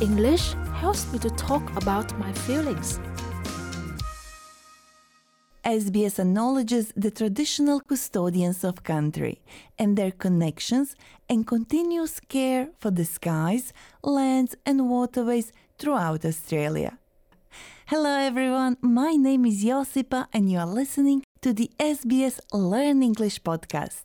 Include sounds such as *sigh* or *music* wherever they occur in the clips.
English helps me to talk about my feelings. SBS acknowledges the traditional custodians of country and their connections and continuous care for the skies, lands, and waterways throughout Australia. Hello, everyone. My name is Josipa, and you are listening to the SBS Learn English podcast.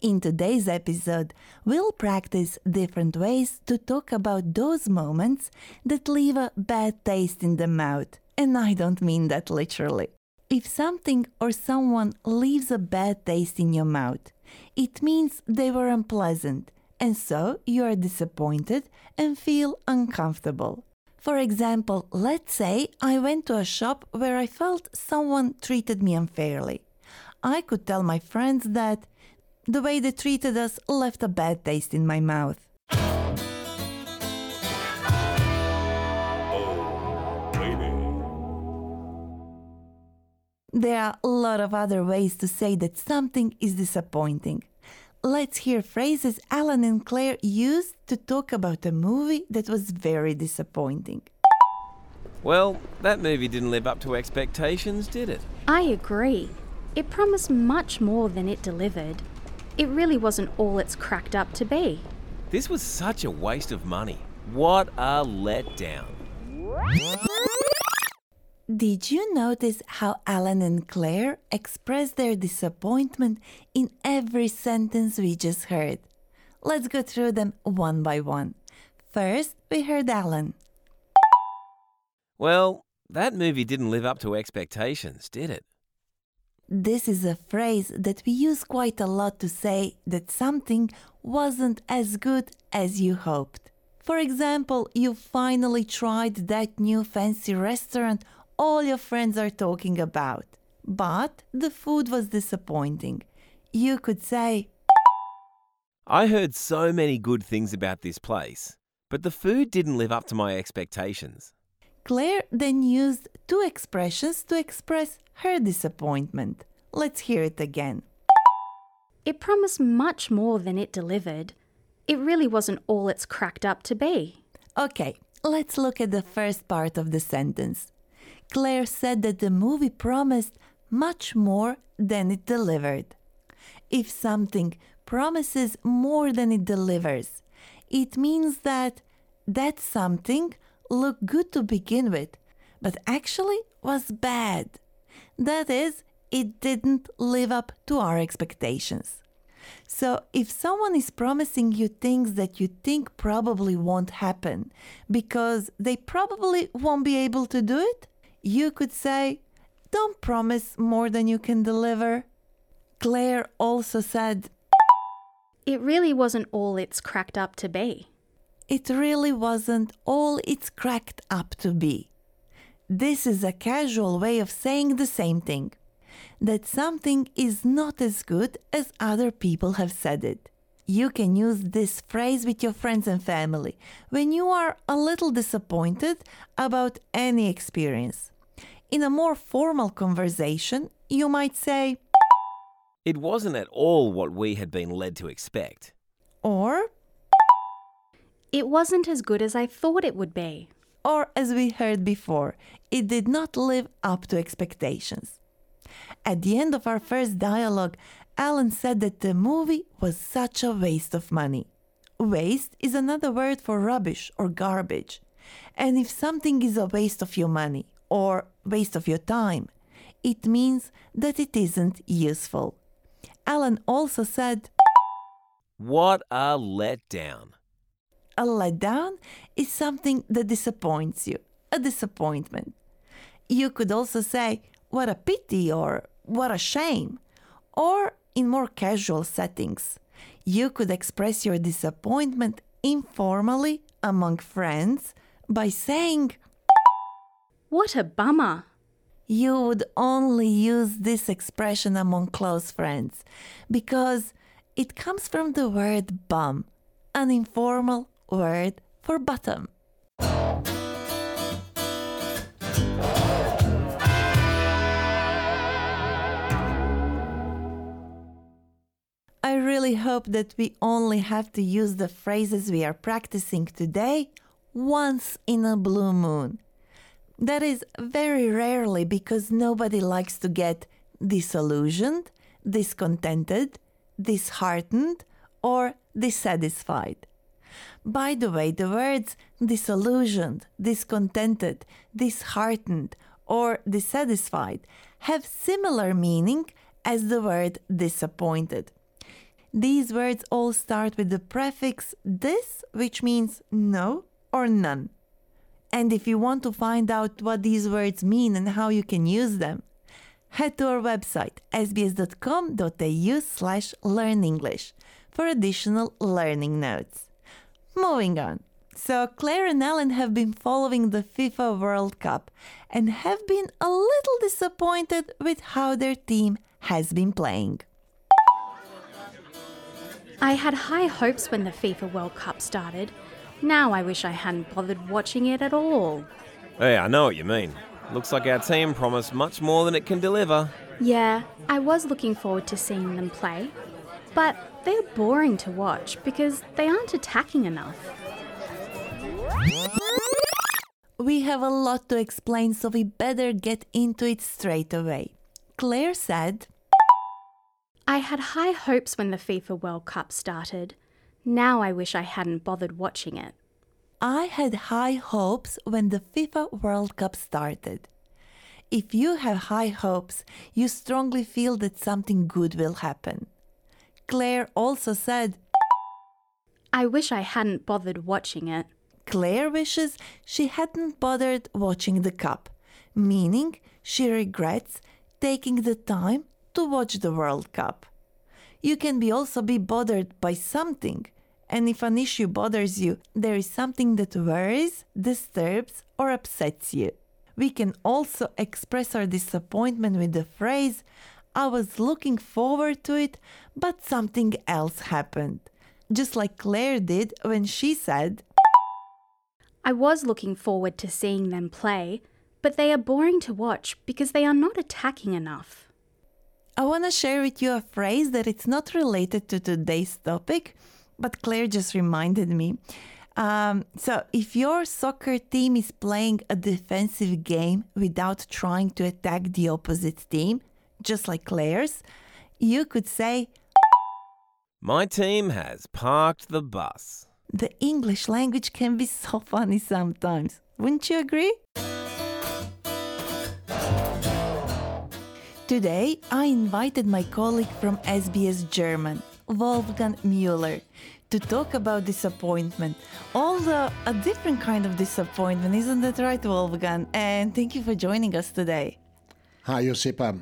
In today's episode, we'll practice different ways to talk about those moments that leave a bad taste in the mouth. And I don't mean that literally. If something or someone leaves a bad taste in your mouth, it means they were unpleasant, and so you are disappointed and feel uncomfortable. For example, let's say I went to a shop where I felt someone treated me unfairly. I could tell my friends that the way they treated us left a bad taste in my mouth. There are a lot of other ways to say that something is disappointing. Let's hear phrases Alan and Claire used to talk about a movie that was very disappointing. Well, that movie didn't live up to expectations, did it? I agree. It promised much more than it delivered. It really wasn't all it's cracked up to be. This was such a waste of money. What a letdown. Did you notice how Alan and Claire expressed their disappointment in every sentence we just heard? Let's go through them one by one. First, we heard Alan. Well, that movie didn't live up to expectations, did it? This is a phrase that we use quite a lot to say that something wasn't as good as you hoped. For example, you finally tried that new fancy restaurant all your friends are talking about, but the food was disappointing. You could say, I heard so many good things about this place, but the food didn't live up to my expectations. Claire then used two expressions to express her disappointment. Let's hear it again. It promised much more than it delivered. It really wasn't all it's cracked up to be. Okay, let's look at the first part of the sentence. Claire said that the movie promised much more than it delivered. If something promises more than it delivers, it means that that something looked good to begin with, but actually was bad. That is, it didn't live up to our expectations. So, if someone is promising you things that you think probably won't happen because they probably won't be able to do it, you could say, Don't promise more than you can deliver. Claire also said, It really wasn't all it's cracked up to be. It really wasn't all it's cracked up to be. This is a casual way of saying the same thing that something is not as good as other people have said it. You can use this phrase with your friends and family when you are a little disappointed about any experience. In a more formal conversation, you might say, It wasn't at all what we had been led to expect. or, It wasn't as good as I thought it would be. Or as we heard before, it did not live up to expectations. At the end of our first dialogue, Alan said that the movie was such a waste of money. Waste is another word for rubbish or garbage. And if something is a waste of your money or waste of your time, it means that it isn't useful. Alan also said, What a letdown. A letdown is something that disappoints you, a disappointment. You could also say, what a pity or what a shame. Or in more casual settings, you could express your disappointment informally among friends by saying, What a bummer! you would only use this expression among close friends because it comes from the word bum, an informal word for bottom. I really hope that we only have to use the phrases we are practicing today once in a blue moon. That is very rarely because nobody likes to get disillusioned, discontented, disheartened, or dissatisfied. By the way, the words disillusioned, discontented, disheartened, or dissatisfied have similar meaning as the word disappointed. These words all start with the prefix dis, which means no or none. And if you want to find out what these words mean and how you can use them, head to our website sbs.com.au slash learnenglish for additional learning notes. Moving on. So Claire and Ellen have been following the FIFA World Cup and have been a little disappointed with how their team has been playing. I had high hopes when the FIFA World Cup started. Now I wish I hadn't bothered watching it at all. Hey, I know what you mean. Looks like our team promised much more than it can deliver. Yeah, I was looking forward to seeing them play, but they're boring to watch because they aren't attacking enough. We have a lot to explain, so we better get into it straight away. Claire said, I had high hopes when the FIFA World Cup started. Now I wish I hadn't bothered watching it. I had high hopes when the FIFA World Cup started. If you have high hopes, you strongly feel that something good will happen. Claire also said, I wish I hadn't bothered watching it. Claire wishes she hadn't bothered watching the cup, meaning she regrets taking the time to watch the World Cup. You can be also be bothered by something, and if an issue bothers you, there is something that worries, disturbs, or upsets you. We can also express our disappointment with the phrase, I was looking forward to it, but something else happened. Just like Claire did when she said, I was looking forward to seeing them play, but they are boring to watch because they are not attacking enough. I want to share with you a phrase that it's not related to today's topic, but Claire just reminded me. Um, so, if your soccer team is playing a defensive game without trying to attack the opposite team, just like Claire's, you could say, My team has parked the bus. The English language can be so funny sometimes. Wouldn't you agree? Today, I invited my colleague from SBS German, Wolfgang Müller, to talk about disappointment. Although a different kind of disappointment, isn't that right, Wolfgang? And thank you for joining us today. Hi, Josipa.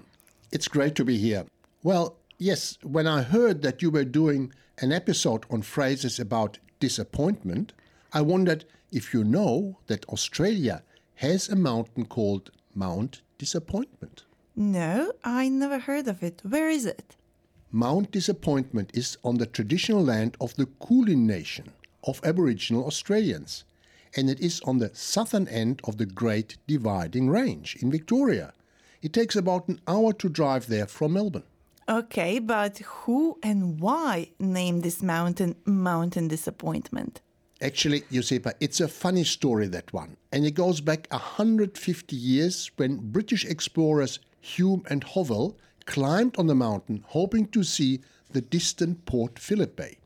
It's great to be here. Well, yes, when I heard that you were doing an episode on phrases about disappointment, I wondered if you know that Australia has a mountain called Mount Disappointment. No, I never heard of it. Where is it? Mount Disappointment is on the traditional land of the Kulin Nation of Aboriginal Australians, and it is on the southern end of the Great Dividing Range in Victoria. It takes about an hour to drive there from Melbourne. Okay, but who and why named this mountain Mountain Disappointment? Actually, Josipa, it's a funny story, that one. And it goes back 150 years when British explorers Hume and Hovell climbed on the mountain hoping to see the distant Port Phillip Bay.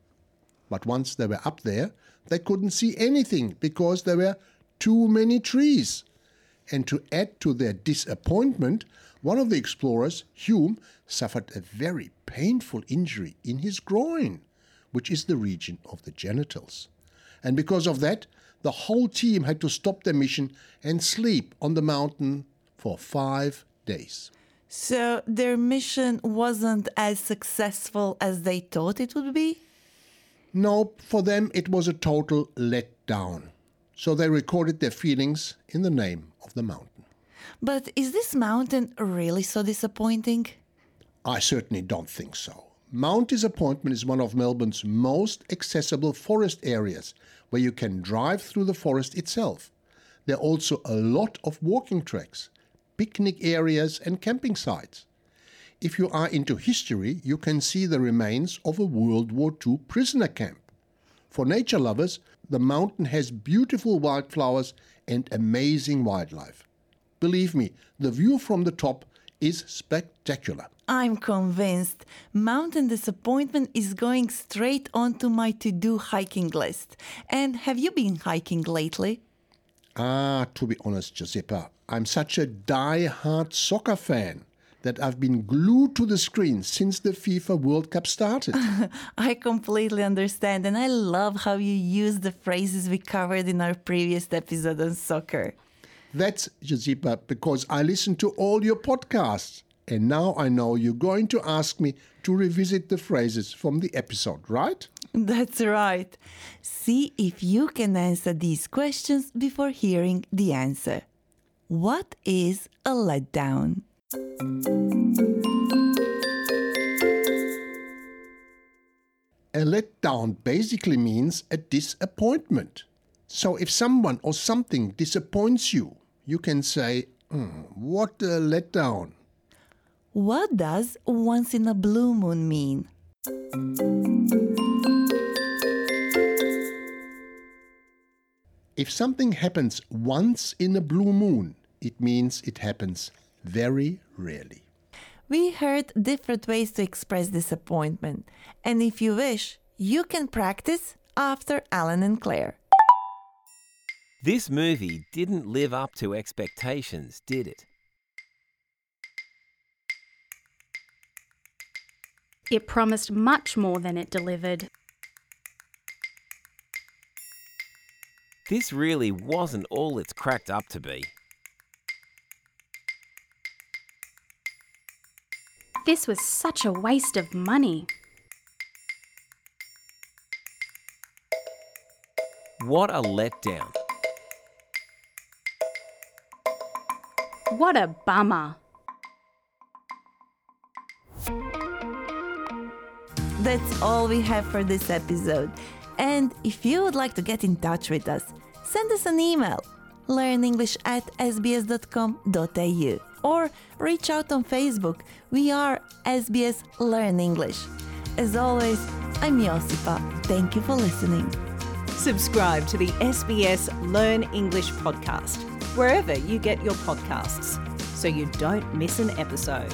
But once they were up there, they couldn't see anything because there were too many trees. And to add to their disappointment, one of the explorers, Hume, suffered a very painful injury in his groin, which is the region of the genitals. And because of that, the whole team had to stop their mission and sleep on the mountain for five days. So their mission wasn't as successful as they thought it would be? No, for them it was a total letdown. So they recorded their feelings in the name of the mountain. But is this mountain really so disappointing? I certainly don't think so. Mount Disappointment is one of Melbourne's most accessible forest areas where you can drive through the forest itself. There are also a lot of walking tracks, picnic areas, and camping sites. If you are into history, you can see the remains of a World War II prisoner camp. For nature lovers, the mountain has beautiful wildflowers and amazing wildlife. Believe me, the view from the top is spectacular. I'm convinced Mountain Disappointment is going straight onto my to do hiking list. And have you been hiking lately? Ah, to be honest, Josipa, I'm such a die-hard soccer fan that I've been glued to the screen since the FIFA World Cup started. *laughs* I completely understand, and I love how you use the phrases we covered in our previous episode on soccer. That's, Josipa, because I listen to all your podcasts. And now I know you're going to ask me to revisit the phrases from the episode, right? That's right. See if you can answer these questions before hearing the answer. What is a letdown? A letdown basically means a disappointment. So if someone or something disappoints you, you can say, "Hmm, What a letdown. What does once in a blue moon mean? If something happens once in a blue moon, it means it happens very rarely. We heard different ways to express disappointment, and if you wish, you can practice after Alan and Claire. This movie didn't live up to expectations, did it? It promised much more than it delivered. This really wasn't all it's cracked up to be. This was such a waste of money. What a letdown. What a bummer. That's all we have for this episode. And if you would like to get in touch with us, send us an email learnenglish at sbs.com.au or reach out on Facebook. We are SBS Learn English. As always, I'm Josipa. Thank you for listening. Subscribe to the SBS Learn English podcast wherever you get your podcasts so you don't miss an episode.